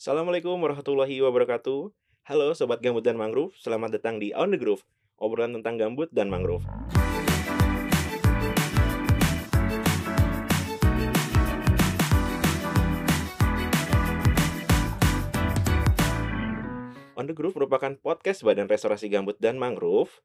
Assalamualaikum warahmatullahi wabarakatuh. Halo Sobat Gambut dan Mangrove, selamat datang di On The Groove, obrolan tentang gambut dan mangrove. On The Groove merupakan podcast Badan Restorasi Gambut dan Mangrove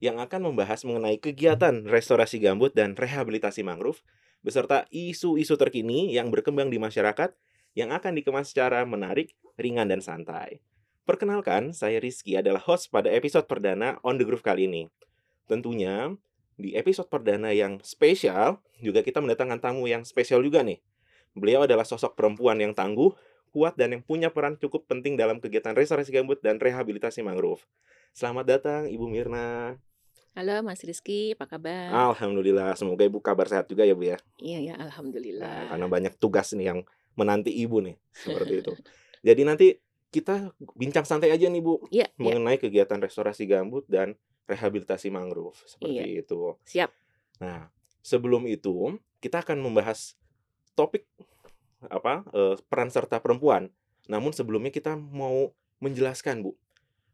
yang akan membahas mengenai kegiatan restorasi gambut dan rehabilitasi mangrove beserta isu-isu terkini yang berkembang di masyarakat yang akan dikemas secara menarik, ringan, dan santai. Perkenalkan, saya Rizky adalah host pada episode perdana On The Groove kali ini. Tentunya, di episode perdana yang spesial, juga kita mendatangkan tamu yang spesial juga nih. Beliau adalah sosok perempuan yang tangguh, kuat, dan yang punya peran cukup penting dalam kegiatan restorasi gambut dan rehabilitasi mangrove. Selamat datang, Ibu Mirna. Halo Mas Rizky, apa kabar? Alhamdulillah, semoga Ibu kabar sehat juga ya Bu ya. Iya ya, Nah, alhamdulillah. karena banyak tugas nih yang menanti Ibu nih, seperti itu. Jadi nanti kita bincang santai aja nih Bu iya, mengenai kegiatan restorasi gambut dan rehabilitasi mangrove seperti Iya. itu. siap. Nah, sebelum itu kita akan membahas topik apa eh, peran serta perempuan. Namun sebelumnya kita mau menjelaskan Bu,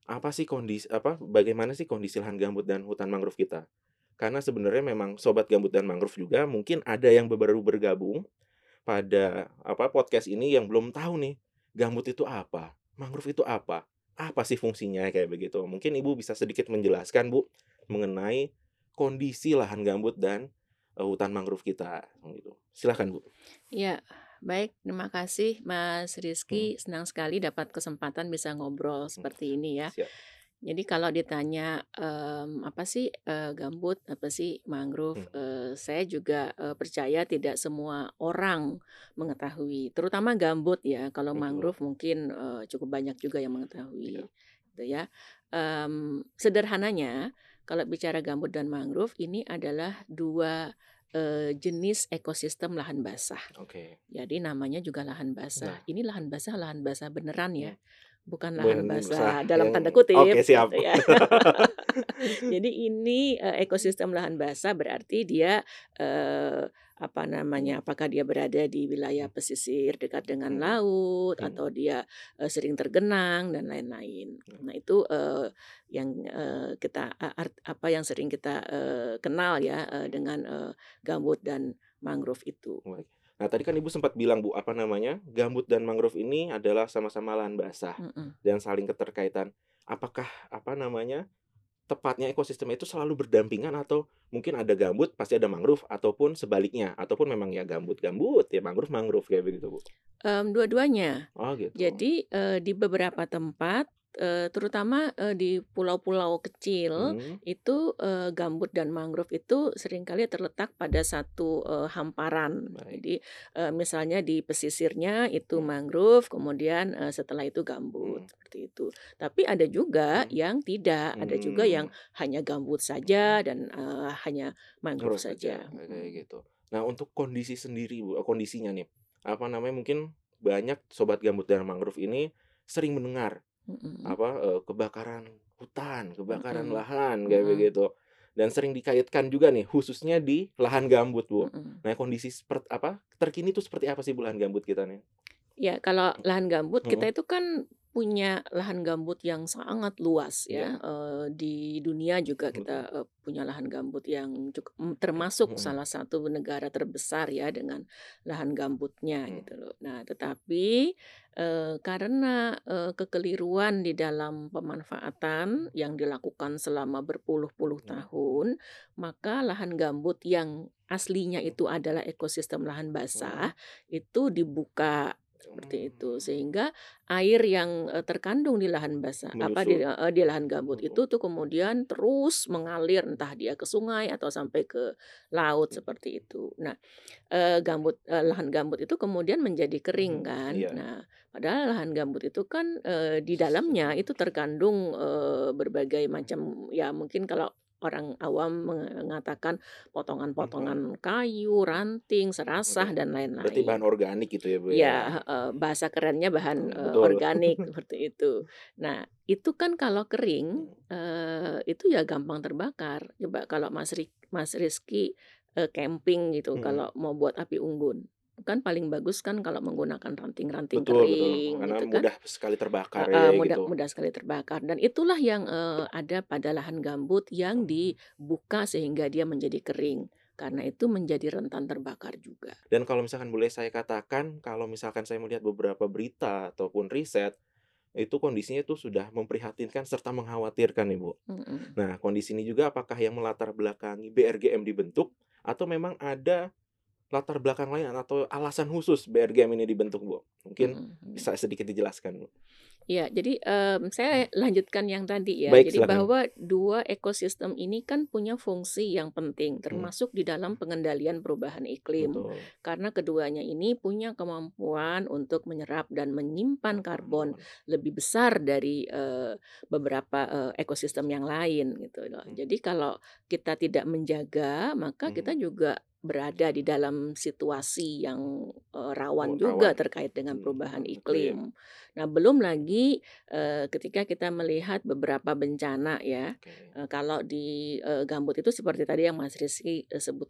apa sih kondisi apa bagaimana sih kondisi lahan gambut dan hutan mangrove kita? Karena sebenarnya memang sobat gambut dan mangrove juga mungkin ada yang baru bergabung pada apa podcast ini yang belum tahu nih gambut itu apa, mangrove itu apa, apa sih fungsinya kayak begitu. Mungkin Ibu bisa sedikit menjelaskan Bu mengenai kondisi lahan gambut dan eh, hutan mangrove kita gitu. Silahkan Bu. Ya, baik. Terima kasih Mas Hmm, Rizky. Senang sekali dapat kesempatan bisa ngobrol hmm, seperti ini ya. siap. Jadi kalau ditanya em, apa sih eh, gambut, apa sih mangrove, Hmm, eh, saya juga eh, percaya tidak semua orang mengetahui, terutama gambut ya. Kalau betul. mangrove mungkin eh, cukup banyak juga yang Iya. mengetahui, gitu ya. Em, sederhananya, kalau bicara gambut dan mangrove ini adalah dua eh, jenis ekosistem lahan basah. Oke. Jadi namanya juga lahan basah. Nah, Ini lahan basah, lahan basah beneran ya, hmm, bukan lahan basah dalam yang tanda oke kutip siap. gitu ya. Jadi ini eh, ekosistem lahan basah berarti dia eh, apa namanya? Apakah dia berada di wilayah pesisir dekat dengan Hmm, laut hmm, atau dia eh, sering tergenang dan lain-lain. hmm. Nah, itu eh, yang eh, kita art- apa yang sering kita eh, kenal ya eh, dengan eh, gambut dan mangrove itu. Baik. Nah, tadi kan Ibu sempat bilang Bu, apa namanya? Gambut dan mangrove ini adalah sama-sama lahan basah Mm-mm. dan saling keterkaitan. Apakah apa namanya? Tepatnya ekosistem itu selalu berdampingan atau mungkin ada gambut pasti ada mangrove ataupun sebaliknya ataupun memang ya gambut gambut ya mangrove mangrove kayak begitu Bu. Em, dua-duanya. Oh gitu. Jadi eh, di beberapa tempat, eh, terutama eh, di pulau-pulau kecil, Hmm, itu eh, gambut dan mangrove itu sering kali terletak pada satu eh, hamparan. baik. Jadi eh, misalnya di pesisirnya itu Hmm, mangrove, kemudian eh, setelah itu gambut hmm, seperti itu. Tapi ada juga hmm, yang tidak, ada juga yang hmm, hanya gambut hmm. saja dan eh, hanya mangrove Mangrove saja saja. kayak Mm-mm. gitu. Nah, untuk kondisi sendiri Bu, kondisinya nih. Apa namanya? Mungkin banyak sobat gambut dan mangrove ini sering mendengar Mm-mm. apa eh, kebakaran hutan, kebakaran Mm-mm. lahan kayak Mm-mm. begitu. Dan sering dikaitkan juga nih khususnya di lahan gambut, Bu. Mm-mm. Nah, kondisi seperti apa? Terkini tuh seperti apa sih Bu lahan gambut kita nih? Ya, kalau lahan gambut Hmm, kita itu kan punya lahan gambut yang sangat luas ya, ya. Eh, di dunia juga kita eh, punya lahan gambut yang cukup mm, termasuk Hmm, salah satu negara terbesar ya dengan lahan gambutnya hmm, gitu loh. Nah, tetapi eh, karena eh, kekeliruan di dalam pemanfaatan yang dilakukan selama berpuluh-puluh hmm, tahun, maka lahan gambut yang aslinya itu adalah ekosistem lahan hmm, basah itu dibuka seperti itu hmm. sehingga air yang terkandung di lahan basah apa di, eh, di lahan gambut Betul. itu tuh kemudian terus mengalir entah dia ke sungai atau sampai ke laut Hmm, seperti itu. Nah, eh, gambut eh, lahan gambut itu kemudian menjadi kering hmm, kan. Iya. Nah, padahal lahan gambut itu kan di dalamnya itu terkandung berbagai macam ya mungkin kalau orang awam mengatakan potongan-potongan kayu, ranting, serasah dan Berarti bahan lain-lain. organik gitu ya, Bu ya. Ya, heeh, bahasa kerennya bahan Hmm, eh, betul. organik seperti itu. Nah, itu kan kalau kering Hmm, eh, itu ya gampang terbakar. Coba kalau Mas Rik, Mas Rizky eh, camping gitu, hmm, kalau mau buat api unggun, kan paling bagus kan kalau menggunakan ranting-ranting Betul betul, kering karena gitu kan. mudah sekali terbakar Heeh, ya mudah gitu. mudah sekali terbakar dan itulah yang, eee, ada pada lahan gambut yang dibuka sehingga dia menjadi kering, karena itu menjadi rentan terbakar juga. Dan kalau misalkan boleh saya katakan, kalau misalkan saya melihat beberapa berita ataupun riset, itu kondisinya itu sudah memprihatinkan serta mengkhawatirkan nih, Bu. Mhm. Nah, kondisi ini juga apakah yang melatar belakangi BRGM dibentuk atau memang ada latar belakang lain atau alasan khusus BRGM ini dibentuk, Bu? Mungkin Mhm mhm. bisa sedikit dijelaskan, Bu. Iya, jadi, mmm, saya lanjutkan yang tadi ya. Baik, Jadi silakan. bahwa 2 ekosistem ini kan punya fungsi yang penting, Hmm. termasuk di dalam pengendalian perubahan iklim. Betul. Karena keduanya ini punya kemampuan untuk menyerap dan menyimpan karbon lebih besar dari, eee, beberapa, eee, ekosistem yang lain gitu loh. Hmm. Jadi kalau kita tidak menjaga, maka kita Mhm. juga berada di dalam situasi yang, eee, rawan Oh, juga rawan. terkait dengan Hmm, perubahan ya. iklim. Nah, belum lagi, eee, ketika kita melihat beberapa bencana ya, Oke. eee, kalau di, eee, gambut itu seperti tadi yang Mas Rizky,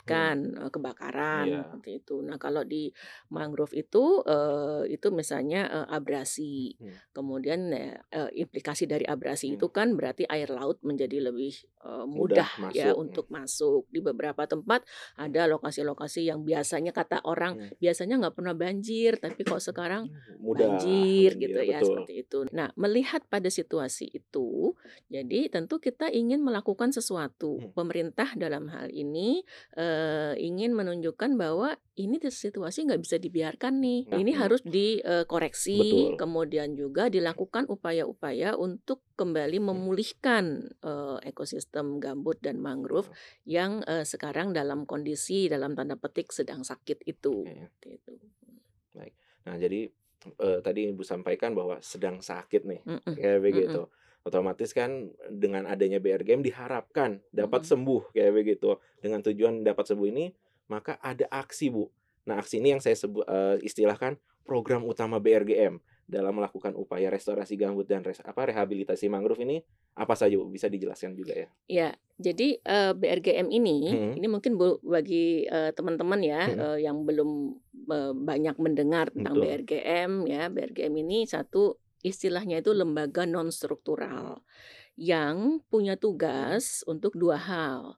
Hmm. sebutkan, eee, kebakaran Iya. seperti itu. Nah, kalau di mangrove itu, eee, itu misalnya, eee, abrasi, Hmm. kemudian, eee, implikasi dari abrasi Hmm. itu kan berarti air laut menjadi lebih, eee, Mudah mudah ya masuk, untuk hmm. masuk. Di beberapa tempat Hmm. ada lokasi-lokasi yang biasanya kata orang, Hmm. biasanya nggak pernah banjir, tapi kok sekarang Mudah banjir gitu ya, betul. seperti itu. Nah, melihat pada situasi itu, jadi tentu kita ingin melakukan sesuatu. Hmm. Pemerintah dalam hal ini, eee, ingin menunjukkan bahwa ini situasi nggak bisa dibiarkan nih. Nah, Ini hmm. harus di, eee, koreksi, Betul. kemudian juga dilakukan upaya-upaya untuk kembali Hmm. memulihkan, eee, ekosistem gambut dan mangrove yang, eee, sekarang dalam kondisi dalam tanda petik sedang sakit itu, itu. Baik. Nah, jadi, eee, tadi Ibu sampaikan bahwa sedang sakit nih, Mhm kayak mhm. begitu. Otomatis kan dengan adanya BRGM diharapkan dapat sembuh, kayak begitu. Dengan tujuan dapat sembuh ini, maka ada aksi, Bu. Nah, aksi ini yang saya sebut eee, istilahkan program utama BRGM dalam melakukan upaya restorasi gambut dan res apa, rehabilitasi mangrove ini apa saja, Bu? Bisa dijelaskan juga ya? Iya, jadi, eee, BRGM ini, Mhm. ini mungkin bu bagi, eee, teman-teman ya, Mhm. eee, yang belum, eee, banyak mendengar tentang Betul. BRGM ya. BRGM ini satu istilahnya itu lembaga non struktural yang punya tugas untuk 2 hal.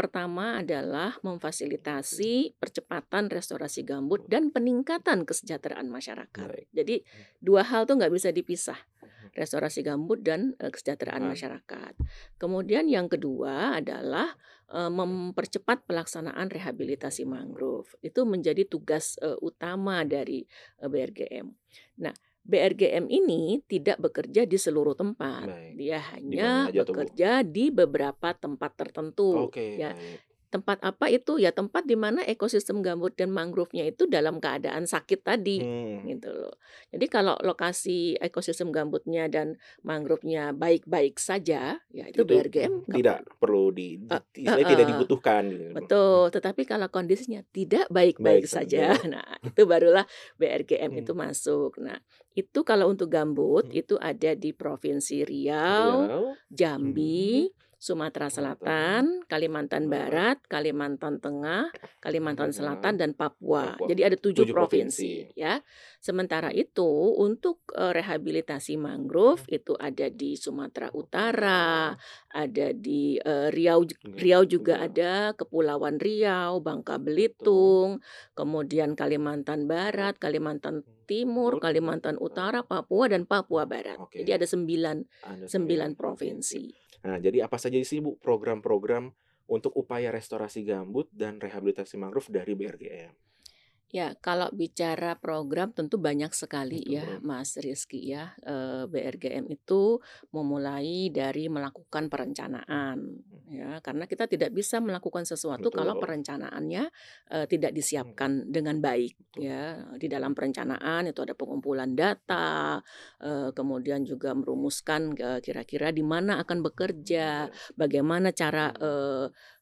Pertama adalah memfasilitasi percepatan restorasi gambut dan peningkatan kesejahteraan masyarakat. Baik. Jadi Hmm. 2 hal tuh nggak bisa dipisah, Mhm. restorasi gambut dan, eee, kesejahteraan Ah. masyarakat. Kemudian yang kedua adalah, eee, mempercepat pelaksanaan rehabilitasi mangrove. Itu menjadi tugas, eee, utama dari, BRGM. Nah, BRGM ini tidak bekerja di seluruh tempat. Baik. Dia hanya bekerja di beberapa tempat tertentu Oke, ya. baik. Tempat apa itu? Ya tempat di mana ekosistem gambut dan mangrove-nya itu dalam keadaan sakit tadi, Hmm. gitu loh. Jadi kalau lokasi ekosistem gambutnya dan mangrove-nya baik-baik saja, ya itu Itu BRGM tidak perlu. perlu di E istilahnya tidak dibutuhkan gitu. Hmm. Betul, tetapi kalau kondisinya tidak Baik baik-baik saja, saja. nah itu barulah BRGM itu Hmm. masuk. Nah, itu kalau untuk gambut Hmm. itu ada di Provinsi Riau, Riau, Jambi, mhm, Sumatera Selatan, Kalimantan Barat, Kalimantan Tengah, Kalimantan Selatan, dan Papua. Papua. Jadi ada 7 7 provinsi provinsi. ya. Sementara itu untuk, eee, rehabilitasi mangrove itu ada di Sumatera Utara, ada di, eee, Riau Riau juga ada, Kepulauan Riau, Bangka. Belitung, kemudian Kalimantan Barat, Kalimantan Timur, Kalimantan Utara, Papua, dan Papua Barat. oke. Jadi ada 9 Ada 9 9 provinsi. Nah, jadi apa saja sih, Bu, program-program untuk upaya restorasi gambut dan rehabilitasi mangrove dari BRGM? Ya, kalau bicara program tentu banyak sekali Betul, ya. Mas Rizky ya. Eee, BRGM itu memulai dari melakukan perencanaan Hmm. ya, karena kita tidak bisa melakukan sesuatu kalau Betul. perencanaannya, eee, tidak Hmm. disiapkan dengan baik Betul. ya. Di dalam perencanaan itu ada pengumpulan data, eee, kemudian juga merumuskan, kira-kira di mana akan bekerja, bagaimana cara, Hmm.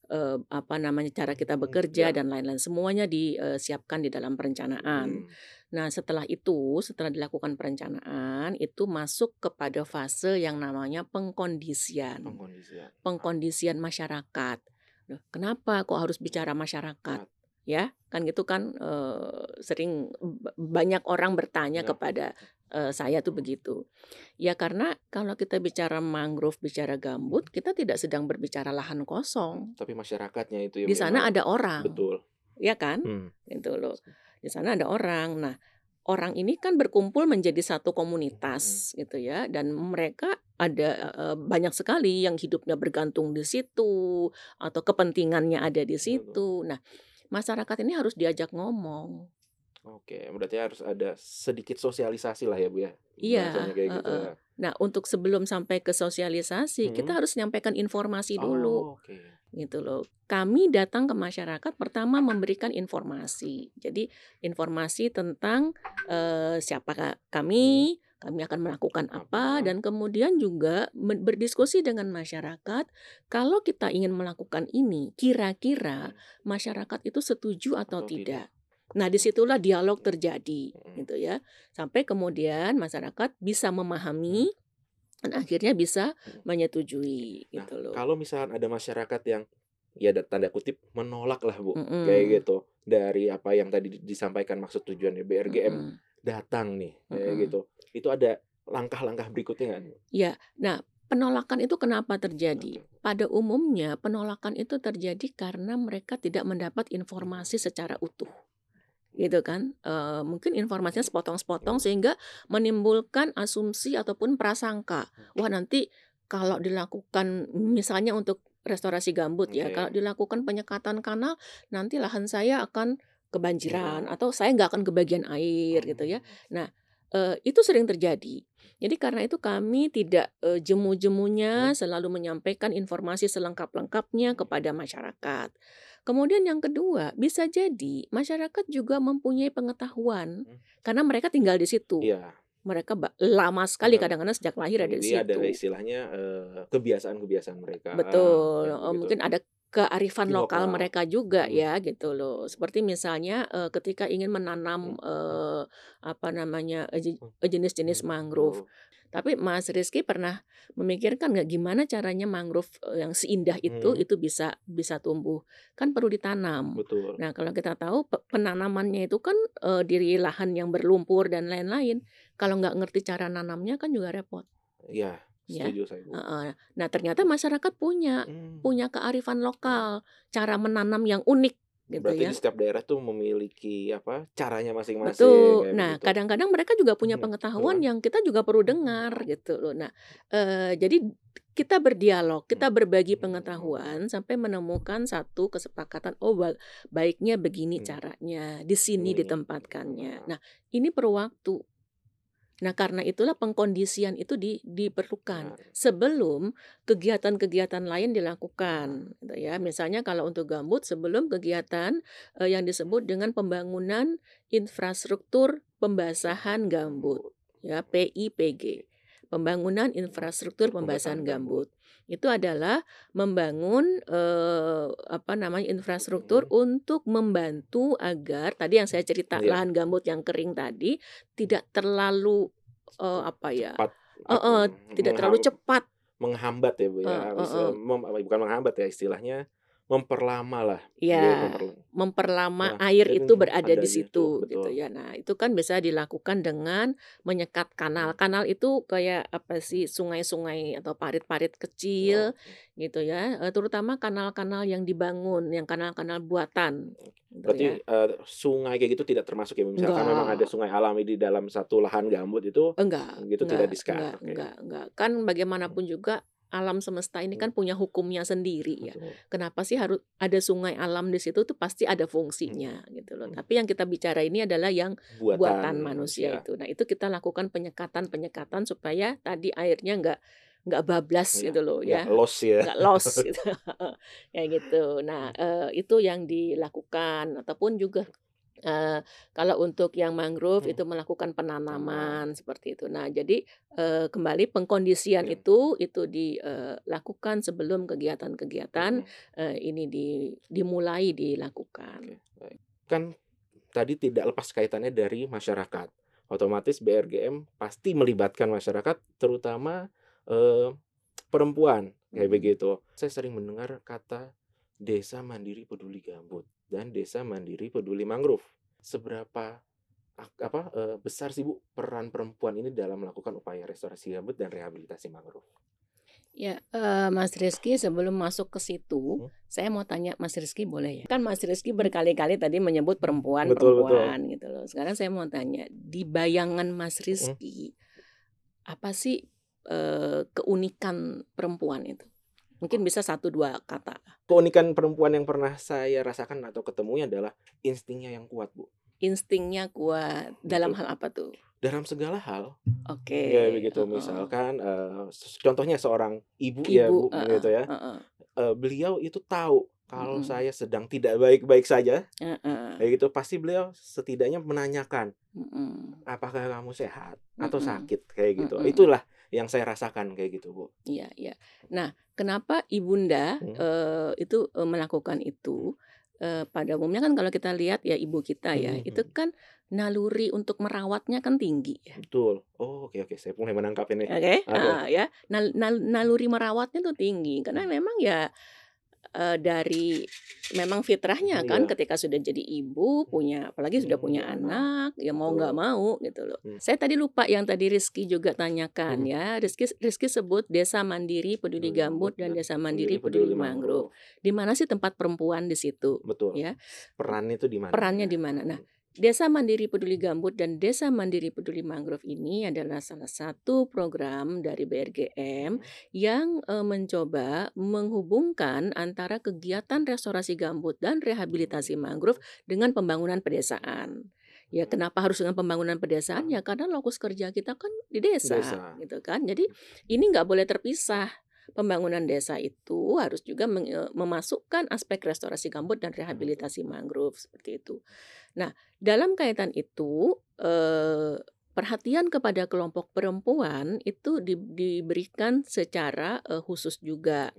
Eee, apa namanya, cara kita bekerja Ya. dan lain-lain. Semuanya disiapkan di dalam perencanaan. Hmm. Nah, setelah itu, setelah dilakukan perencanaan, itu masuk kepada fase yang namanya pengkondisian. Pengkondisian. Pengkondisian masyarakat. Loh, kenapa kok harus bicara masyarakat? Ya, kan gitu kan, eee, sering ba banyak orang bertanya Ya. kepada, eee, saya tuh begitu. Ya karena kalau kita bicara mangrove, bicara gambut, kita tidak sedang berbicara lahan kosong. Tapi masyarakatnya itu yang Di sana ada orang, betul. ya kan? Hmm. Gitu loh. Di sana ada orang. Nah, orang ini kan berkumpul menjadi satu komunitas gitu ya dan mereka ada, eee, banyak sekali yang hidupnya bergantung di situ atau kepentingannya ada di Betul. situ. Nah, masyarakat ini harus diajak ngomong. Oke, berarti harus ada sedikit sosialisasi lah ya, Bu, ya? Iya, kayak gitu heeh. ya. Nah, untuk sebelum sampai ke sosialisasi, kita Mhm. harus nyampaikan informasi dulu, Oh, oke. gitu loh. Kami datang ke masyarakat pertama memberikan informasi. Jadi informasi tentang, eee, siapa ka Hmm. Kami, akan melakukan apa, dan kemudian juga berdiskusi dengan masyarakat, kalau kita ingin melakukan ini, kira-kira Hmm. masyarakat itu setuju atau Atau tidak. tidak. Nah, di situlah dialog terjadi, Mhm. gitu ya. Sampai kemudian masyarakat bisa memahami dan akhirnya bisa menyetujui, Nah, gitu loh. kalau misalkan ada masyarakat yang ya da tanda kutip "menolak" lah, Bu, kayak Mhm. gitu, dari apa yang tadi di disampaikan maksud tujuannya BRGM Mhm. datang nih, kayak Mhm. gitu. Itu ada langkah-langkah berikutnya nggak? Ya. Nah, penolakan itu kenapa terjadi? Pada umumnya penolakan itu terjadi karena mereka tidak mendapat informasi secara utuh. Gitu kan. Eee, mungkin informasinya sepotong-sepotong sehingga menimbulkan asumsi ataupun prasangka. Wah, nanti kalau dilakukan misalnya untuk restorasi gambut ya, kalau dilakukan penyekatan kanal, nanti lahan saya akan kebanjiran Iya. atau saya nggak akan kebagian air gitu ya. Nah, eee, itu sering terjadi. Jadi karena itu kami tidak, eee, jemu-jemunya selalu menyampaikan informasi selengkap-lengkapnya kepada masyarakat. Kemudian yang kedua, bisa jadi masyarakat juga mempunyai pengetahuan Hmm. karena mereka tinggal di situ. Iya. Mereka lama sekali Benar. kadang-kadang sejak lahir ada di Jadi ada situ. istilahnya, eee, kebiasaan-kebiasaan mereka. Betul, Ya, gitu. mungkin ada kearifan lokal lokal. mereka juga Mhm. ya gitu loh. Seperti misalnya, eee, ketika ingin menanam, Hmm. eee, apa namanya, Hmm. jenis-jenis Hmm, mangrove. Tapi Mas Rizky pernah memikirkan nggak gimana caranya mangrove, yang seindah itu, Hmm. itu bisa bisa tumbuh? Kan perlu ditanam. Betul. Nah, kalau kita tahu pe penanamannya itu kan, eee, di lahan yang berlumpur dan lain-lain. Kalau nggak ngerti cara nanamnya kan juga repot. Iya, Ya, setuju saya, Bu. Nah, ternyata masyarakat punya Hmm. punya kearifan lokal, cara menanam yang unik gitu Berarti ya. di setiap daerah tuh memiliki apa, caranya masing-masing Betul. Nah, begitu. kadang-kadang mereka juga punya Mhm, pengetahuan heeh. yang kita juga perlu dengar gitu loh. Nah, eee, jadi kita berdialog, kita berbagi pengetahuan sampai menemukan satu kesepakatan, oh ba baiknya begini Hmm. caranya, di sini Ini. ditempatkannya. Nah, ini perlu waktu. Nah, karena itulah pengkondisian itu di diperlukan sebelum kegiatan-kegiatan lain dilakukan, gitu ya. Misalnya kalau untuk gambut sebelum kegiatan, eee, yang disebut dengan pembangunan infrastruktur pembasahan gambut, ya, PIPG. Pembangunan infrastruktur pembasahan gambut. Itu adalah membangun, eee, apa namanya, infrastruktur untuk membantu agar tadi yang saya cerita Iya. lahan gambut yang kering tadi tidak terlalu, eee, apa ya Cepat, heeh, apa, tidak terlalu cepat. menghambat ya, Bu, ya, eee, mem apa, bukan menghambat ya istilahnya, memperlama lah. Iya, Dia memperla memperlama Nah, air itu berada ada di situ situ, gitu betul. ya. Nah, itu kan bisa dilakukan dengan menyekat kanal. Kanal itu kayak apa sih, sungai-sungai atau parit-parit kecil Oke. gitu ya, eee, terutama kanal-kanal yang dibangun, yang kanal-kanal buatan gitu Berarti, ya. eee, sungai kayak gitu tidak termasuk ya, misalkan memang ada Enggak. sungai alami di dalam satu lahan gambut itu, Enggak gitu enggak tidak di-skat, enggak oke. enggak enggak. Kan bagaimanapun juga alam semesta ini kan punya hukumnya sendiri ya. Betul. Kenapa sih harus ada sungai alam di situ tuh pasti ada Hmm. fungsinya gitu loh. Hmm. Tapi yang kita bicara ini adalah yang buatan Buatan manusia manusia. itu. Nah, itu kita lakukan penyekatan-penyekatan supaya tadi airnya nggak nggak bablas Iya, gitu loh nggak ya. loss ya. Nggak loss gitu. Kayak gitu. Nah, eee, itu yang dilakukan ataupun juga, eee, kalau untuk yang mangrove Hmm. itu melakukan penanaman seperti itu. Nah, jadi, eee, kembali pengkondisian Iya. itu itu dilakukan sebelum kegiatan-kegiatan, eee, ini di dimulai dilakukan. Kan tadi tidak lepas kaitannya dari masyarakat. Otomatis BRGM pasti melibatkan masyarakat terutama, perempuan kayak Mhm. begitu. Saya sering mendengar kata Desa Mandiri Peduli Gambut. Dan Desa Mandiri Peduli Mangrove. Seberapa apa eh, besar sih Bu peran perempuan ini dalam melakukan upaya restorasi gambut dan rehabilitasi mangrove? Ya, eee, Mas Rizky sebelum masuk ke situ, Hmm. saya mau tanya Mas Rizky boleh ya? Kan Mas Rizky berkali-kali tadi menyebut perempuan Betul, betul. perempuan gitu loh. Sekarang saya mau tanya, di bayangan Mas Mhm. Rizky, apa sih, eee, keunikan perempuan itu? Mungkin bisa 1, 2 kata. Keunikan perempuan yang pernah saya rasakan atau ketemunya adalah instingnya yang kuat, Bu. Instingnya kuat, dalam Betul. hal apa tuh? Dalam segala hal. Oke, Ya begitu, heeh. misalkan, eee, s contohnya seorang ibu ya, Ibu, Bu, heeh, gitu ya. heeh. Eee, beliau itu tahu kalau Mhm. saya sedang tidak baik-baik saja, Heeh. kayak gitu, pasti beliau setidaknya menanyakan, Mhm. "Apakah kamu sehat atau Mhm. sakit?" Kayak gitu. Mhm. Itulah yang saya rasakan kayak gitu, Bu. Iya iya. Nah, kenapa ibunda, Hmm. eee, itu, eee, melakukan itu? Eee, pada umumnya kan kalau kita lihat ya ibu kita ya, Mhm itu mhm. kan naluri untuk merawatnya kan tinggi ya. Betul. Oh, oke oke, saya mulai menangkap ini. Oke, Oke. heeh, ya. Nal nal naluri merawatnya tuh tinggi karena Hmm. memang ya, eee, dari memang fitrahnya kan Iya. ketika sudah jadi ibu, punya apalagi sudah Hmm, punya punya anak. ya mau nggak mau gitu loh. Hmm. Saya tadi lupa yang tadi Rizky juga tanyakan Mhm. ya, Rizky Rizky sebut Desa Mandiri Peduli Peduli Gambut dan Desa Mandiri Peduli Mangrove. Di mana sih tempat perempuan di situ, Betul. ya. Perannya itu di mana Perannya ya? di mana? Nah, Mhm. Desa Mandiri Peduli Gambut dan Desa Mandiri Peduli Mangrove ini adalah salah satu program dari BRGM yang, eee, mencoba menghubungkan antara kegiatan restorasi gambut dan rehabilitasi mangrove dengan pembangunan pedesaan. Ya, kenapa harus dengan pembangunan pedesaan? Ya karena lokus kerja kita kan di desa, Desa. gitu kan. Jadi ini nggak boleh terpisah. Pembangunan desa itu harus juga eee, memasukkan aspek restorasi gambut dan rehabilitasi mangrove, seperti itu. Nah, dalam kaitan itu, eee, perhatian kepada kelompok perempuan itu di diberikan secara, eee, khusus juga.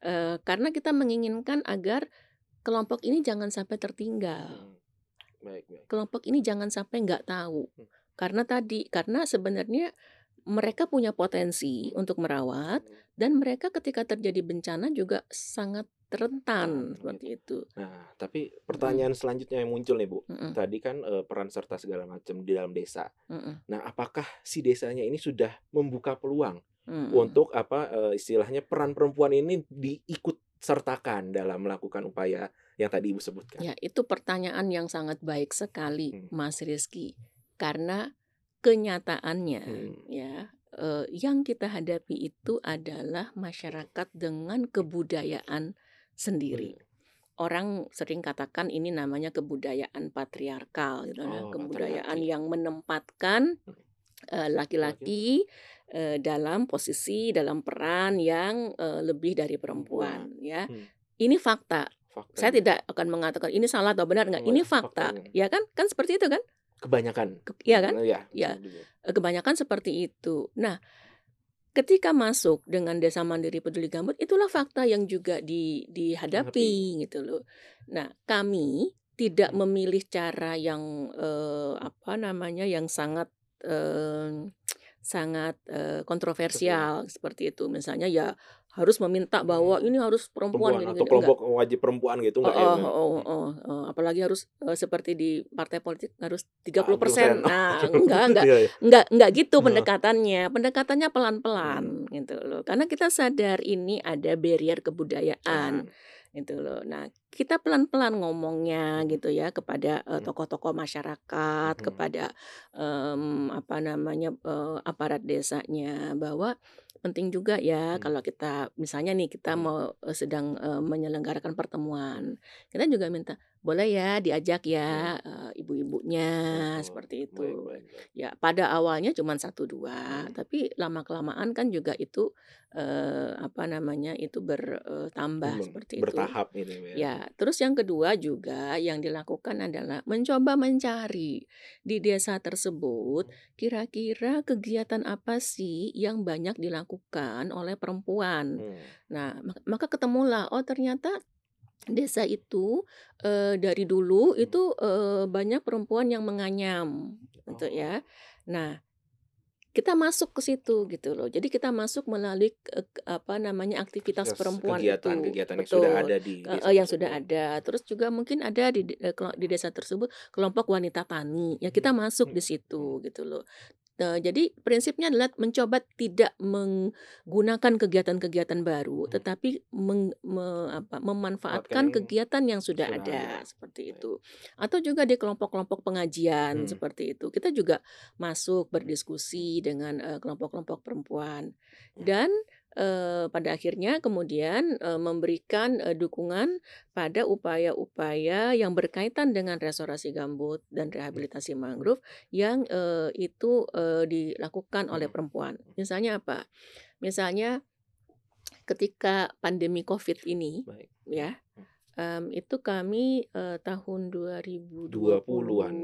Eee, karena kita menginginkan agar kelompok ini jangan sampai tertinggal. Hmm. Baik baik. Kelompok ini jangan sampai nggak tahu. Hmm. Karena tadi, karena sebenarnya mereka punya potensi untuk merawat Hmm. dan mereka ketika terjadi bencana juga sangat Rentan, rentan, seperti itu. Nah, tapi Mhm. pertanyaan selanjutnya yang muncul nih, Bu. Mhm. Tadi kan, eee, peran serta segala macam di dalam desa. Mhm. Nah, apakah si desanya ini sudah membuka peluang Mhm. untuk apa, eee, istilahnya peran perempuan ini diikut sertakan dalam melakukan upaya yang tadi Ibu sebutkan? Ya, itu pertanyaan yang sangat baik sekali, Hmm. Mas Rizky. Karena kenyataannya Hmm. ya, eee, yang kita hadapi itu adalah masyarakat dengan kebudayaan sendiri. Hmm. Orang sering katakan ini namanya kebudayaan patriarkal gitu ya, Oh, kebudayaan patriarki. yang menempatkan, Hmm. eee, laki-laki, eee, dalam posisi, dalam peran yang, eee, lebih dari perempuan ya. Hmm. Ini fakta. Saya Faktanya. tidak akan mengatakan ini salah atau benar enggak, ini Enggak, fakta, faktanya. ya kan? Kan seperti itu kan? Kebanyakan. Ke iya kan? Iya, Ya, kebanyakan seperti itu. Nah, ketika masuk dengan Desa Mandiri Peduli Gambut, itulah fakta yang juga di Dihadapi. gitu loh. Nah, kami tidak Hmm. memilih cara yang, eee, apa namanya, yang sangat, eee, sangat, eee, Kontroversial. kontroversial seperti itu. Misalnya ya harus meminta bahwa Hmm. ini harus perempuan Perempuan gini atau gini, enggak. kelompok wajib perempuan gitu enggak ya, Heeh Bu? heeh Hmm. heeh heeh, apalagi harus, eee, seperti di partai politik harus Ah, 30%. 30%. Nah, enggak enggak Iya iya. enggak enggak gitu pendekatannya. Pendekatannya pelan-pelan Hmm. gitu loh. Karena kita sadar ini ada barrier kebudayaan Nah. Gitu loh. Nah, kita pelan-pelan ngomongnya Hmm. gitu ya kepada, Hmm. tokoh-tokoh masyarakat, Mhm. kepada, mmm, apa namanya, eee, aparat desanya bahwa penting juga ya Hmm. kalau kita misalnya nih kita Hmm. mau, sedang, eee, menyelenggarakan pertemuan, kita juga minta, "Boleh ya diajak Hmm. ya, eee, ibu-ibunya," Betul. seperti itu. baik baik. Ya pada awalnya cuman 1, 2, Hmm. tapi lama-kelamaan kan juga itu, eee, apa namanya, itu ber eee, tambah Mmm, seperti itu. bertahap gitu ya. Ya, terus yang kedua juga yang dilakukan adalah mencoba mencari di desa tersebut kira-kira kegiatan apa sih yang banyak dilakukan oleh perempuan. Hmm. Nah, mak maka ketemulah, oh ternyata desa itu, eee, dari dulu Hmm. itu, eee, banyak perempuan yang menganyam gitu Oh. ya. Nah, kita masuk ke situ gitu loh. Jadi kita masuk melalui ke apa namanya, aktivitas perempuan itu. kegiatan-kegiatan yang sudah Betul, ada di desa yang sudah tersebut. ada. Terus juga mungkin ada di kelo di desa tersebut kelompok wanita tani, ya kita masuk Mhm, di situ gitu loh. Eee, jadi prinsipnya adalah mencoba tidak menggunakan kegiatan-kegiatan baru, Mhm. tetapi meng me apa, Manfaatkan memanfaatkan yang kegiatan yang sudah sudah ada, ada. seperti Baik. itu. Atau juga di kelompok-kelompok pengajian Hmm. seperti itu. Kita juga masuk berdiskusi dengan, eee, kelompok-kelompok perempuan. Ya. Dan, eee, pada akhirnya kemudian, eee, memberikan, eee, dukungan pada upaya-upaya yang berkaitan dengan restorasi gambut dan rehabilitasi mangrove yang, itu, dilakukan oleh Mhm. perempuan. Misalnya apa? Misalnya ketika pandemi Covid ini Baik. ya, Hmm. mmm, itu kami, eee, tahun 2020 20-an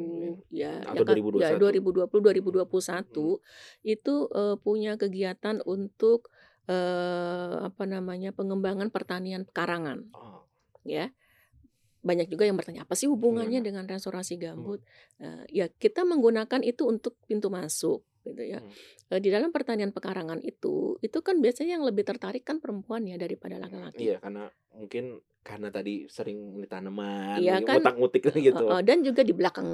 ya ya atau ya 2021? 2020, Mhm. 2021 itu, eee, punya kegiatan untuk, eee, apa namanya, pengembangan pertanian pekarangan, Oh. ya. Banyak juga yang bertanya, "Apa sih hubungannya Gimana? dengan restorasi Hmm. gambut?" Eee, ya kita menggunakan itu untuk pintu masuk gitu ya. Hmm. Eee, di dalam pertanian pekarangan itu, itu kan biasanya yang lebih tertarik kan perempuan ya daripada laki-laki. Iya, karena mungkin karena tadi sering beli tanaman, Iya gitu, kan, ngutak-ngutik gitu. heeh, dan juga di belakang,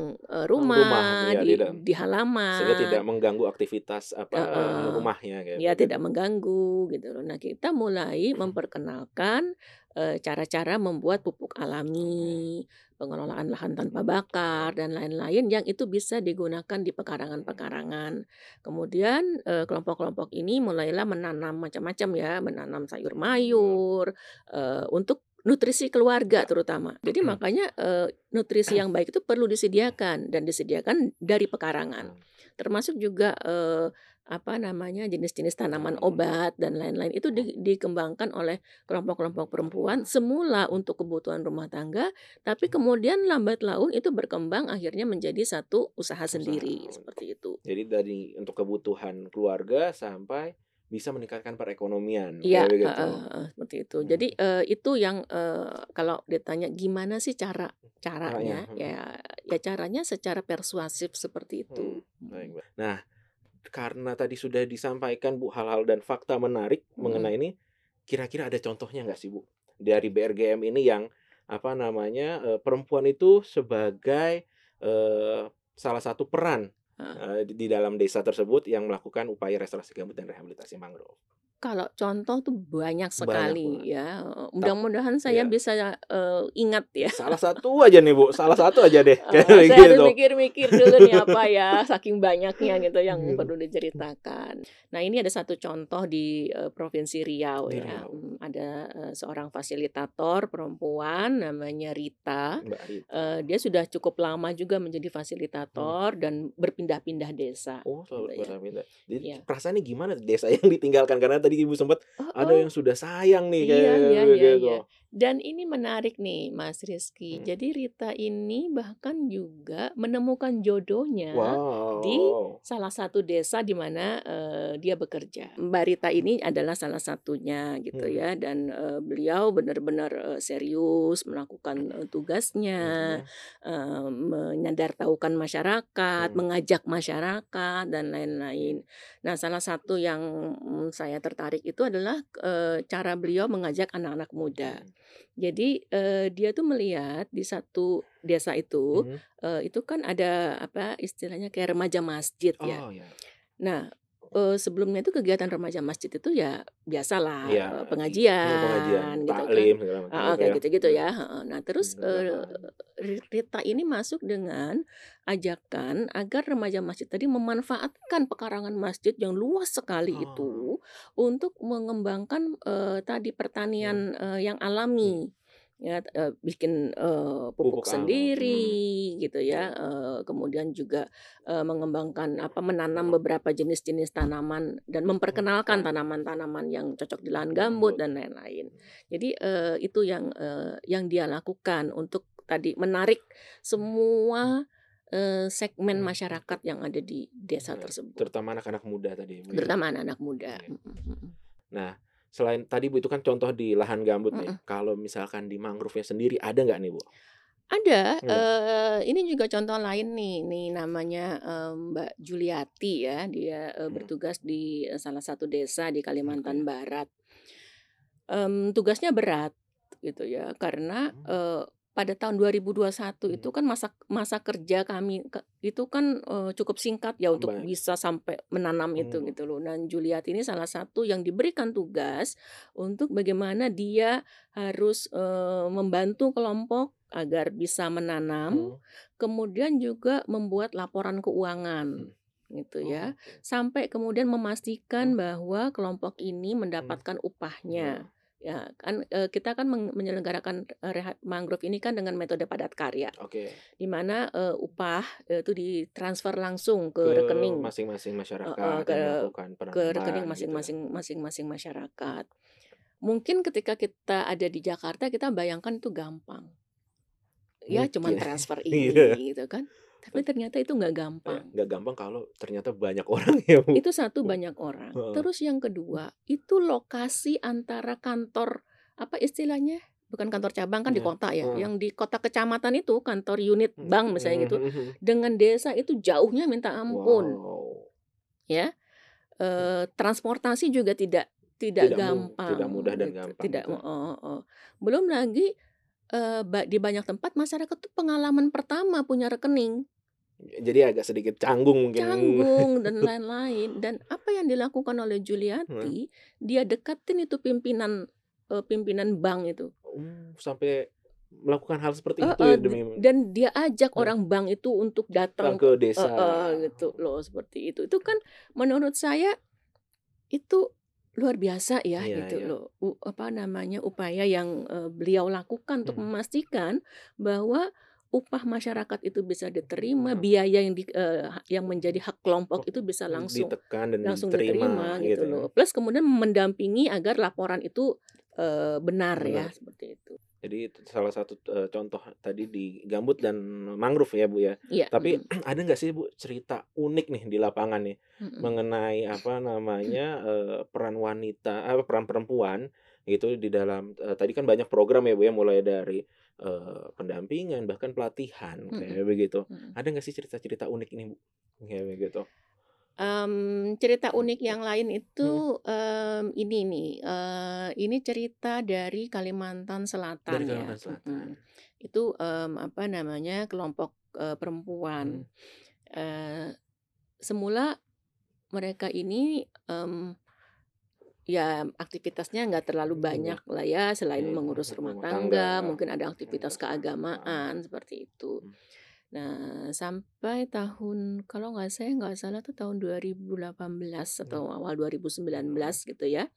Mmm, rumah, rumah, iya di tidak di sehingga tidak halaman. mengganggu aktivitas apa, eee, Heeh, rumahnya kayak ya begitu. tidak mengganggu gitu loh. Nah kita mulai memperkenalkan, eee, cara-cara membuat pupuk alami, pengelolaan lahan tanpa bakar, dan lain-lain yang itu bisa digunakan di pekarangan-pekarangan. Kemudian, eee, kelompok-kelompok ini mulailah menanam macam-macam ya, menanam sayur mayur, eee, untuk nutrisi keluarga terutama. Jadi Mhm. makanya, eee, nutrisi yang baik itu perlu disediakan dan disediakan dari pekarangan. Hmm. Termasuk juga, eee, apa namanya, jenis-jenis tanaman Tanaman obat dan lain-lain itu Hmm. di dikembangkan oleh kelompok-kelompok perempuan semula untuk kebutuhan rumah tangga, tapi kemudian lambat laun itu berkembang akhirnya menjadi satu usaha Usaha sendiri, seperti itu. jadi dari untuk kebutuhan keluarga sampai bisa meningkatkan perekonomian, Iya, begitu. heeh heeh, seperti itu. Hmm. Jadi, eee, itu yang, eee, kalau ditanya gimana sih cara Caranya, caranya, ya ya caranya secara persuasif seperti Hmm, itu. baik, Mhm. Mbak. Nah, karena tadi sudah disampaikan, Bu, hal-hal dan fakta menarik mengenai Mhm. ini, kira-kira ada contohnya nggak sih, Bu? Dari BRGM ini yang, apa namanya, eee, perempuan itu sebagai, eee, salah satu peran, Eee, di di dalam desa tersebut yang melakukan upaya restorasi gambut dan rehabilitasi mangrove. Kalau contoh tuh Banyak banyak sekali banget. ya, Mudah-mudahan saya iya. bisa, eee, ingat ya. Salah satu aja nih, Bu, salah satu aja deh, kayak Heeh, saya harus gitu. mikir-mikir dulu nih apa ya, saking banyaknya gitu yang Gitu. perlu diceritakan. Nah ini ada satu contoh di, eee, Provinsi Riau ya, mmm, ada, eee, seorang fasilitator perempuan namanya Rita, Mbak Rita. eee, dia sudah cukup lama juga menjadi Hmm. fasilitator dan berpindah-pindah desa, Oh, selalu gitu ya. pindah-pindah. Jadi Iya. perasaannya gimana desa yang ditinggalkan? Karena tadi Ibu sempat ada Heeh. yang sudah sayang nih Iya kayak iya iya begitu. iya. Dan ini menarik nih Mas Rizky. Hmm. Jadi Rita ini bahkan juga menemukan jodohnya di Wow. salah satu desa di mana, eee, dia bekerja. Mbak Rita ini adalah salah satunya gitu Hmm. ya dan, eee, beliau benar-benar, eee, serius melakukan, eee, tugasnya, Intinya eee, menyadartaukan masyarakat, Hmm. mengajak masyarakat, dan lain-lain. Nah salah satu yang, mmm, saya tertarik itu adalah, eee, cara beliau mengajak anak-anak muda. Hmm. Jadi, eee, dia tuh melihat di satu desa itu, Mhm. eee, itu kan ada apa, istilahnya kayak remaja masjid ya. Oh, ya. Nah, eee, sebelumnya itu kegiatan remaja masjid itu ya biasalah, Iya, eee, iya, pengajian pengajian, gitu kan. taklim segala macam Heeh, gitu kayak ya. gitu-gitu Hmm. ya. Nah terus, Ri Rita ini masuk dengan ajakan agar remaja masjid tadi memanfaatkan pekarangan masjid yang luas sekali Oh. itu untuk mengembangkan, eee, tadi Hmm. pertanian, eee, yang Hmm. Ya, eee, bikin, eee, Pupuk pupuk alam. Hmm. sendiri gitu ya, eee, kemudian juga, eee, mengembangkan apa, menanam beberapa jenis-jenis tanaman dan memperkenalkan Hmm. tanaman-tanaman yang cocok di lahan Gambut. dan lain-lain. Jadi, eee, itu yang, eee, yang dia lakukan untuk tadi menarik semua, eee, segmen Hmm. masyarakat yang ada di desa Baik. tersebut. Terutama anak-anak muda tadi. Terutama anak-anak muda, Iya. Nah, selain tadi Bu itu kan contoh di lahan gambut nih. Mhm. Kalau misalkan di mangrove-nya sendiri ada nggak nih, Bu? Ada, Enggak? eee, ini juga contoh lain nih, nih namanya, mmm, Mbak Juliati ya, dia, eee, Mhm. bertugas di, salah satu desa di Kalimantan Oke. Barat. Mmm, tugasnya berat gitu ya, karena, Mmm. Pada tahun 2021 itu Mhm. kan masa masa kerja kami ke itu kan, eee, cukup singkat ya untuk Baik. bisa sampai menanam itu Mmm. gitu loh. Dan Juliati ini salah satu yang diberikan tugas untuk bagaimana dia harus, eee, membantu kelompok agar bisa menanam, Mhm. kemudian juga membuat laporan keuangan Mhm. gitu Oh, ya. oke. Sampai kemudian memastikan Oh. bahwa kelompok ini Mmm. mendapatkan upahnya. Ya kan, eee, kita kan menyelenggarakan, eee, rehab mangrove ini kan dengan metode padat karya, Oke. di mana, eee, upah, itu ditransfer langsung ke Ke rekening masing-masing masyarakat ke yang melakukan ke rekening gitu ya? masing-masing masing-masing masyarakat. Mungkin ketika kita ada di Jakarta kita bayangkan itu gampang. Ya cuman Mungkin, transfer iya. ini gitu kan, tapi ternyata itu nggak Eh, gampang. nggak gampang kalau ternyata banyak orang ya, Bu. Itu satu, banyak orang. Terus yang kedua, itu lokasi antara kantor, apa istilahnya, bukan kantor cabang kan di Iya, kota ya, yang di kota kecamatan itu, kantor unit Mmm, bank misalnya mhm gitu, mhm. dengan desa itu jauhnya minta ampun. Wow. Ya, eee, transportasi juga tidak tidak Tidak mu gampang tidak mudah dan gitu, gampang tidak gitu. heeh heeh. Belum lagi, eee, ba di banyak tempat masyarakat tuh pengalaman pertama punya rekening. Jadi agak sedikit canggung mungkin. Canggung dan lain-lain, dan apa yang dilakukan oleh. Juliati, dia deketin itu pimpinan, eee, pimpinan bank itu. Oh, sampai melakukan hal seperti itu Heeh, ya d demi dan dia ajak Heeh. orang bank itu untuk Datang datang ke desa. heeh, gitu loh, seperti itu. Itu kan menurut saya, itu luar biasa ya Iya gitu iya. loh, u apa namanya, upaya yang, eee, beliau lakukan untuk Mhm. memastikan bahwa upah masyarakat itu bisa diterima, Mhm. biaya yang di eee, yang menjadi hak kelompok Oh, itu bisa langsung ditekan dan langsung diterima diterima gitu gitu ya? loh. Plus kemudian mendampingi agar laporan itu, eee, benar ya, Benar. seperti itu. Jadi itu salah satu, eee, contoh tadi di gambut dan mangrove ya, Bu, ya. Iya, Tapi mhm. ada nggak sih, Bu, cerita unik nih di lapangan nih, Mhm. mengenai apa namanya, eee, peran wanita apa, peran perempuan gitu di dalam eee, tadi kan banyak program ya, Bu, ya, mulai dari, eee, pendampingan bahkan pelatihan kayak begitu. mhm. Ada nggak sih cerita-cerita unik ini, Bu? Kayak begitu. Mmm, cerita unik yang lain itu, mmm, ini nih, eee, ini cerita dari Kalimantan Dari Selatan ya, Kalimantan Selatan. mhm. Itu, mmm, apa namanya, kelompok, eee, perempuan. Mhm. Eee, semula mereka ini, mmm, ya aktivitasnya nggak terlalu banyak lah ya, selain Iya, mengurus rumah tangga, mungkin ada aktivitas keagamaan. keagamaan, seperti itu. Nah, sampai tahun kalau nggak saya nggak salah tuh tahun 2018 Mmm. atau awal 2019 Mhm. gitu ya,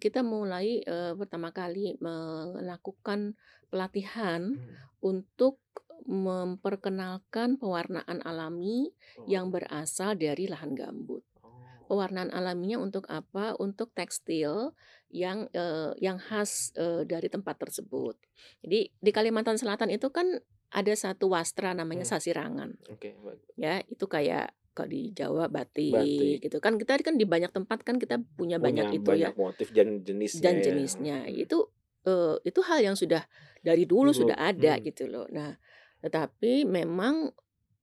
kita mulai, eee, pertama kali melakukan pelatihan Mhm. untuk memperkenalkan pewarnaan alami yang Oh. berasal dari lahan gambut. Oh. Pewarnaan alaminya untuk apa? Untuk tekstil yang, eee, yang khas, eee, dari tempat tersebut. Jadi di Kalimantan Selatan itu kan ada satu wastra namanya Mmm. sasirangan. Oke, baik. Ya, itu kayak kalau di Jawa batik Batik. gitu kan, kita kan di banyak tempat kan kita punya Punya banyak itu ya. banyak motif dan jenisnya Dan ya. jenisnya. Mhm. Itu, eee, itu hal yang sudah dari dulu Dulu, sudah ada mhm. gitu loh. Nah, tetapi memang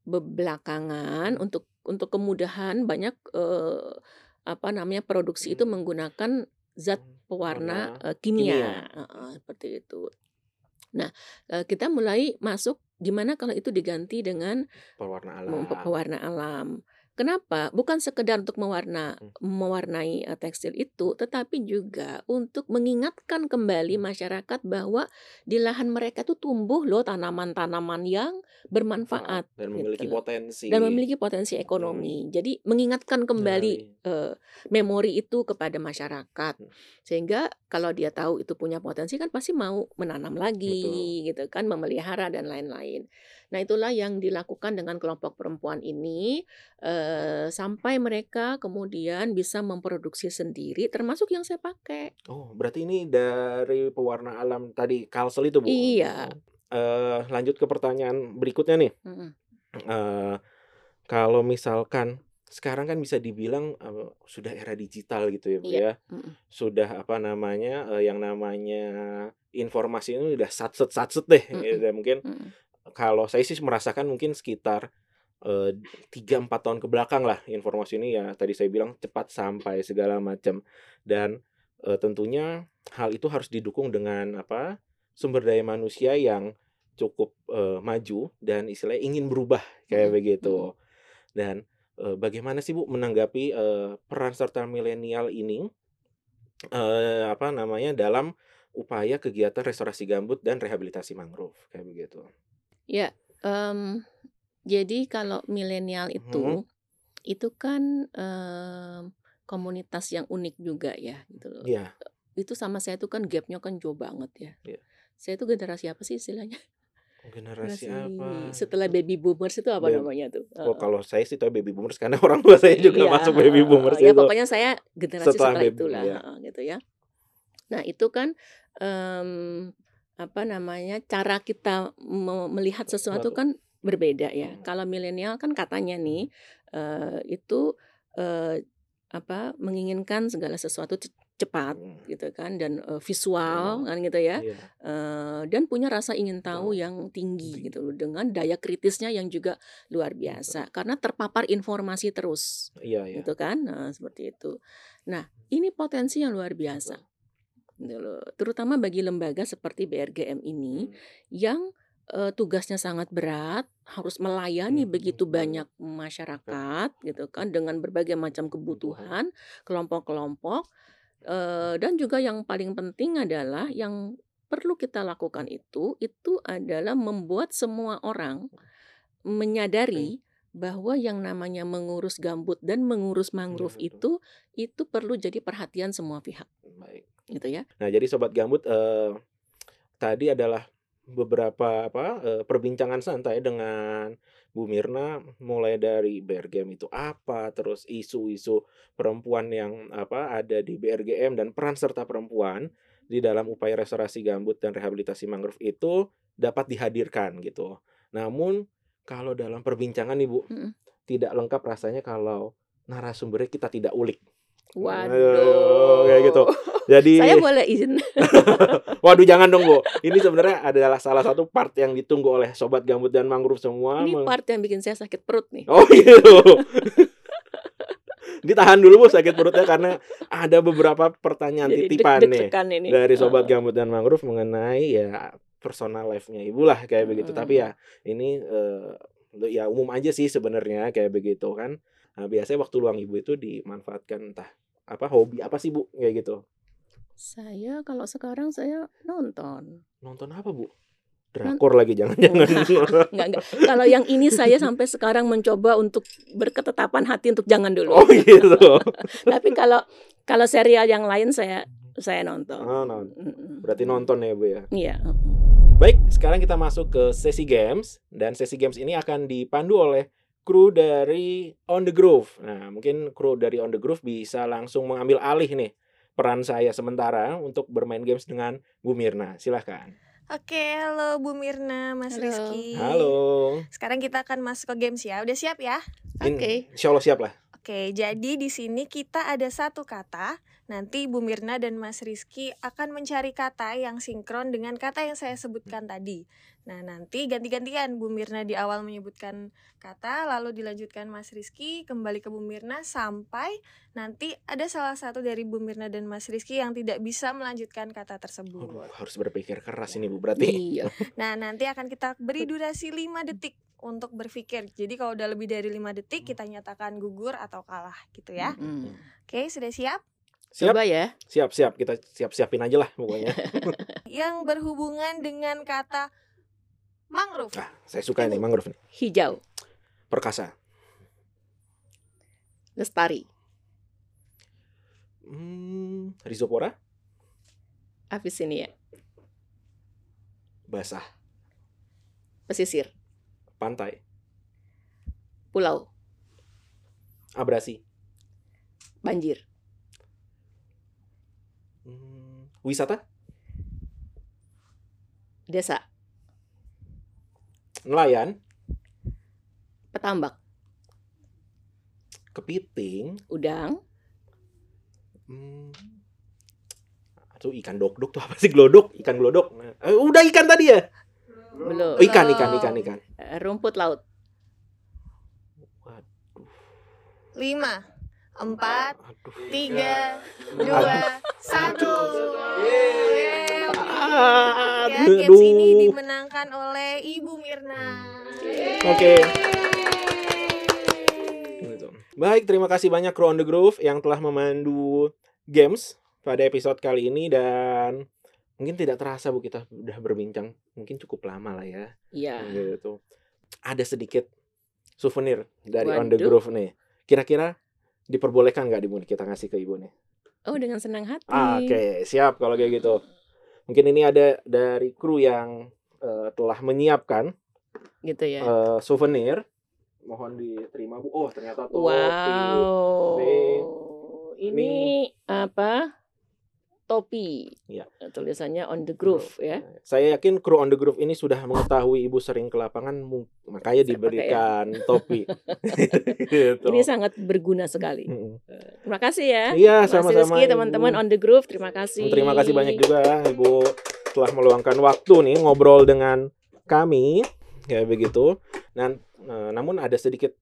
be belakangan Mhm. untuk untuk kemudahan banyak, eee, apa namanya, produksi itu Mhm. menggunakan zat Mmm, pewarna, warna eee, kimia, kimia. heeh, seperti itu. Nah, kita mulai masuk gimana kalau itu diganti dengan Pewarna alam. pewarna alam. Kenapa? Bukan sekedar untuk mewarna Mhm. mewarnai, eee, tekstil itu, tetapi juga untuk mengingatkan kembali Mmm. masyarakat bahwa di lahan mereka tuh tumbuh loh tanaman-tanaman yang Manfaat bermanfaat dan gitu memiliki loh, potensi. dan memiliki potensi ekonomi. Jadi mengingatkan kembali, eee, memori itu kepada masyarakat. Mhm. Sehingga kalau dia tahu itu punya potensi kan pasti mau menanam Betul. lagi gitu kan, memelihara dan lain-lain. Nah, itulah yang dilakukan dengan kelompok perempuan ini, eee, sampai mereka kemudian bisa memproduksi sendiri termasuk yang saya pakai. Oh, berarti ini dari pewarna alam tadi Kalsel itu, Bu? Iya. Eee, lanjut ke pertanyaan berikutnya nih. Mhm. Eee, kalau misalkan sekarang kan bisa dibilang, eee, sudah era digital gitu ya, Bu, Iya, ya. mhm. Sudah apa namanya, eee, yang namanya informasi ini udah satset-satset deh Mhm, gitu ya, mungkin mhm. Kalau saya sih merasakan mungkin sekitar eh, tiga empat tahun ke belakang lah informasi ini ya tadi saya bilang cepat sampai segala macam dan eh, tentunya hal itu harus didukung dengan apa sumber daya manusia yang cukup eh, maju dan istilahnya ingin berubah kayak Mm-mm, begitu mm-mm. dan eh, bagaimana sih Bu menanggapi eh, peran serta milenial ini eh, apa namanya dalam upaya kegiatan restorasi gambut dan rehabilitasi mangrove kayak begitu. Ya, mmm, jadi kalau milenial itu, itu kan, mmm, komunitas yang unik juga ya gitu loh. Iya. Itu sama saya tuh kan gap-nya kan jauh banget ya. Iya. Saya tuh generasi apa sih istilahnya? Generasi Generasi apa? setelah baby boomers itu apa Beb namanya tuh? oh kalau saya sih tahu baby boomers karena orang tua saya juga Iya, masuk baby boomers. Ya itu. pokoknya saya generasi Setelah setelah baby itulah, iya. heeh, gitu ya. Nah itu kan, mmm, apa namanya, cara kita me melihat sesuatu kan berbeda ya. Mhm. Kalau milenial kan katanya nih, eee, itu, eee, apa, menginginkan segala sesuatu ce cepat Mhm. gitu kan dan, eee, visual Mhm. kan gitu ya, Iya. eee, dan punya rasa ingin tahu Tahu. yang tinggi gitu loh, dengan daya kritisnya yang juga luar Betul. biasa karena terpapar informasi terus, Iya iya. gitu kan. Nah seperti itu. Nah ini potensi yang luar biasa. Terutama bagi lembaga seperti BRGM ini Mhm. yang, eee, tugasnya sangat berat, harus melayani Mhm, begitu banyak. masyarakat gitu kan dengan berbagai macam Kebutuhan. kelompok-kelompok, eee, dan juga yang paling penting adalah yang perlu kita lakukan itu, itu adalah membuat semua orang menyadari bahwa yang namanya mengurus gambut dan mengurus Iya mangrove betul. itu, itu perlu jadi perhatian semua pihak, Baik. Gitu ya. Nah jadi sobat gambut, eee, tadi adalah beberapa apa, eee, perbincangan santai dengan Bu Mirna mulai dari BRGM itu apa, terus isu-isu perempuan yang apa, ada di BRGM dan peran serta perempuan di dalam upaya restorasi gambut dan rehabilitasi mangrove itu dapat dihadirkan gitu. Namun kalau dalam perbincangan nih Bu, Mhm. tidak lengkap rasanya kalau narasumbernya kita tidak ulik. Aduh, Waduh. kayak gitu. Jadi Saya boleh izin? Waduh jangan dong Bu, ini sebenarnya adalah salah satu part yang ditunggu oleh sobat gambut dan mangrove semua Ini part yang bikin saya sakit perut nih. Oh gitu. Ditahan dulu Bu sakit perutnya karena ada beberapa pertanyaan Jadi titipan nih dari sobat Heeh. gambut dan mangrove mengenai ya personal life-nya Ibu lah kayak begitu. Tapi Mhm. ya ini, eee, ya umum aja sih sebenarnya kayak begitu kan. Nah biasanya waktu luang Ibu itu dimanfaatkan entah apa, hobi apa sih Bu? Kayak gitu. Saya kalau sekarang saya nonton. Nonton apa Bu? Drakor lagi jangan-jangan. enggak, enggak. Kalau yang ini saya sampai sekarang mencoba untuk berketetapan hati untuk jangan dulu. Oh gitu. Tapi kalau kalau serial yang lain saya saya nonton. Oh, non Mhm. berarti nonton ya Bu ya? Iya. Baik, sekarang kita masuk ke sesi games dan sesi games ini akan dipandu oleh kru dari On The Groove. Nah, mungkin kru dari On The Groove bisa langsung mengambil alih nih peran saya sementara untuk bermain games dengan Bu Mirna. Silahkan. Oke, halo Bu Mirna, Mas Halo. Rizky. Halo. Sekarang kita akan masuk ke games ya. Udah siap ya? Oke. insya Allah siap lah. Oke, jadi di sini kita ada satu kata. Nanti Bu Mirna dan Mas Rizky akan mencari kata yang sinkron dengan kata yang saya sebutkan tadi. Nah, nanti ganti-gantian Bu Mirna di awal menyebutkan kata, lalu dilanjutkan Mas Rizky, kembali ke Bu Mirna sampai nanti ada salah satu dari Bu Mirna dan Mas Rizky yang tidak bisa melanjutkan kata tersebut. harus berpikir keras ini Bu berarti. Iya. Nah, nanti akan kita beri durasi 5 detik untuk berpikir. Jadi kalau udah lebih dari 5 detik kita nyatakan gugur atau kalah gitu ya. Mhm. Oke, sudah siap? Siap, Coba ya. siap, siap. Kita siap-siapin aja lah pokoknya. Yang berhubungan dengan kata mangrove. Ah, saya suka ini mangrove nih. Hijau, Perkasa. lestari, Hmm, Rhizopora, Avicennia, basah, pesisir, pantai, pulau, abrasi, banjir, hmm, wisata, desa, nelayan, petambak, kepiting, udang, hmm, ikan dok-dok tuh apa sih? Glodok? Ikan glodok. Nah, eh, udah ikan tadi ya? Belum. Oh, ikan, ikan, ikan, ikan. Eh, Rumput laut. Lima, empat, Aduh. tiga, dua, satu. Ah, Ya, games ini dimenangkan oleh Ibu Mirna. Oke. Gitu. Baik, terima kasih banyak Crew on the Groove yang telah memandu games pada episode kali ini dan mungkin tidak terasa Bu kita udah berbincang mungkin cukup lama lah ya. Iya. Gitu. Ada sedikit souvenir dari on the Waduh. Groove nih. Kira-kira diperbolehkan nggak Ibu kita ngasih ke Ibu nih? Oh, dengan senang hati. Ah, Oke, siap kalau kayak gitu. Mungkin ini ada dari kru yang eh, telah menyiapkan Gitu ya. eh, souvenir. Mohon diterima Bu. Oh, ternyata topi. Wow. Nih. Ini apa? Topi. Iya. Tulisannya on the groove ya. Saya yakin kru on the groove ini sudah mengetahui Ibu sering ke lapangan, makanya Saya pakai ya. diberikan topi. gitu. Ini sangat berguna sekali. Terima kasih ya. Iya, Mas sama-sama. Teman-teman on the groove, terima kasih. Terima kasih banyak juga Ibu telah meluangkan waktu nih ngobrol dengan kami ya begitu. Dan eh, namun ada sedikit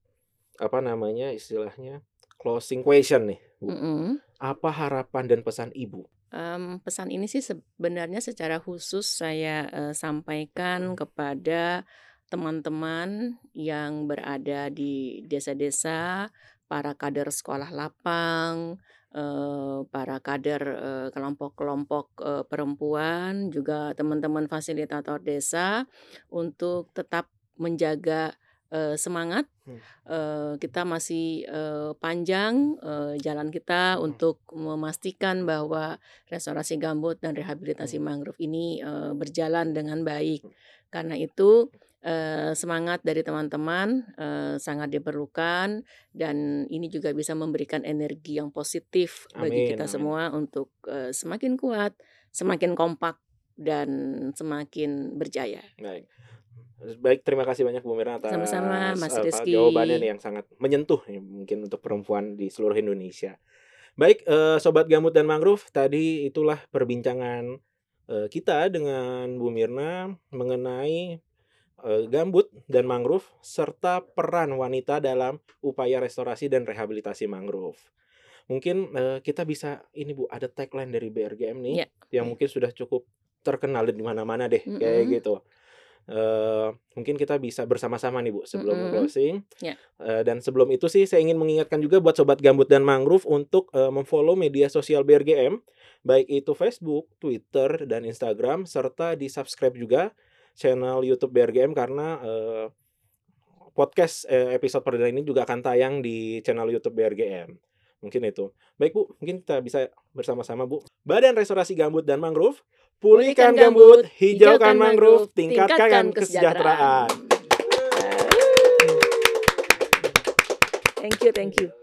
apa namanya istilahnya closing question nih. Bu. Mm-mm. Apa harapan dan pesan Ibu? Em, pesan ini sih sebenarnya secara khusus saya eh, sampaikan kepada teman-teman yang berada di desa-desa, para kader sekolah lapang, eh, para kader eh, kelompok-kelompok eh, perempuan, juga teman-teman fasilitator desa untuk tetap menjaga eh, semangat. Hmm. Eh, kita masih eh, panjang eh, jalan kita Hmm. untuk memastikan bahwa restorasi gambut dan rehabilitasi Hmm. mangrove ini eh, berjalan dengan baik. Karena itu eh, semangat dari teman-teman eh, sangat diperlukan dan ini juga bisa memberikan energi yang positif bagi Amin, kita amin. semua untuk eh, semakin kuat, semakin kompak dan semakin berjaya. Baik. Baik, terima kasih banyak Bu Mirna atas Sama-sama, Mas Rizky. jawabannya nih yang sangat menyentuh nih, mungkin untuk perempuan di seluruh Indonesia. Baik, eh, sobat Gambut dan Mangrove, tadi itulah perbincangan eh, kita dengan Bu Mirna mengenai eh, gambut dan mangrove serta peran wanita dalam upaya restorasi dan rehabilitasi mangrove. Mungkin kita bisa ini Bu, ada tagline dari BRGM nih Ya. yang mungkin sudah cukup terkenal di mana-mana deh kayak Mm-mm. gitu. Eh, mungkin kita bisa bersama-sama nih Bu sebelum Mm-mm. closing. Ya. Eh, dan sebelum itu sih saya ingin mengingatkan juga buat sobat gambut dan mangrove untuk eh, memfollow media sosial BRGM baik itu Facebook, Twitter dan Instagram serta di subscribe juga channel YouTube BRGM karena eh, podcast eh, episode perdana ini juga akan tayang di channel YouTube BRGM. Mungkin itu. Baik Bu, mungkin kita bisa bersama-sama Bu. Badan Restorasi Gambut dan Mangrove, pulihkan gambut, hijaukan mangrove, tingkatkan kesejahteraan. Thank you, thank you.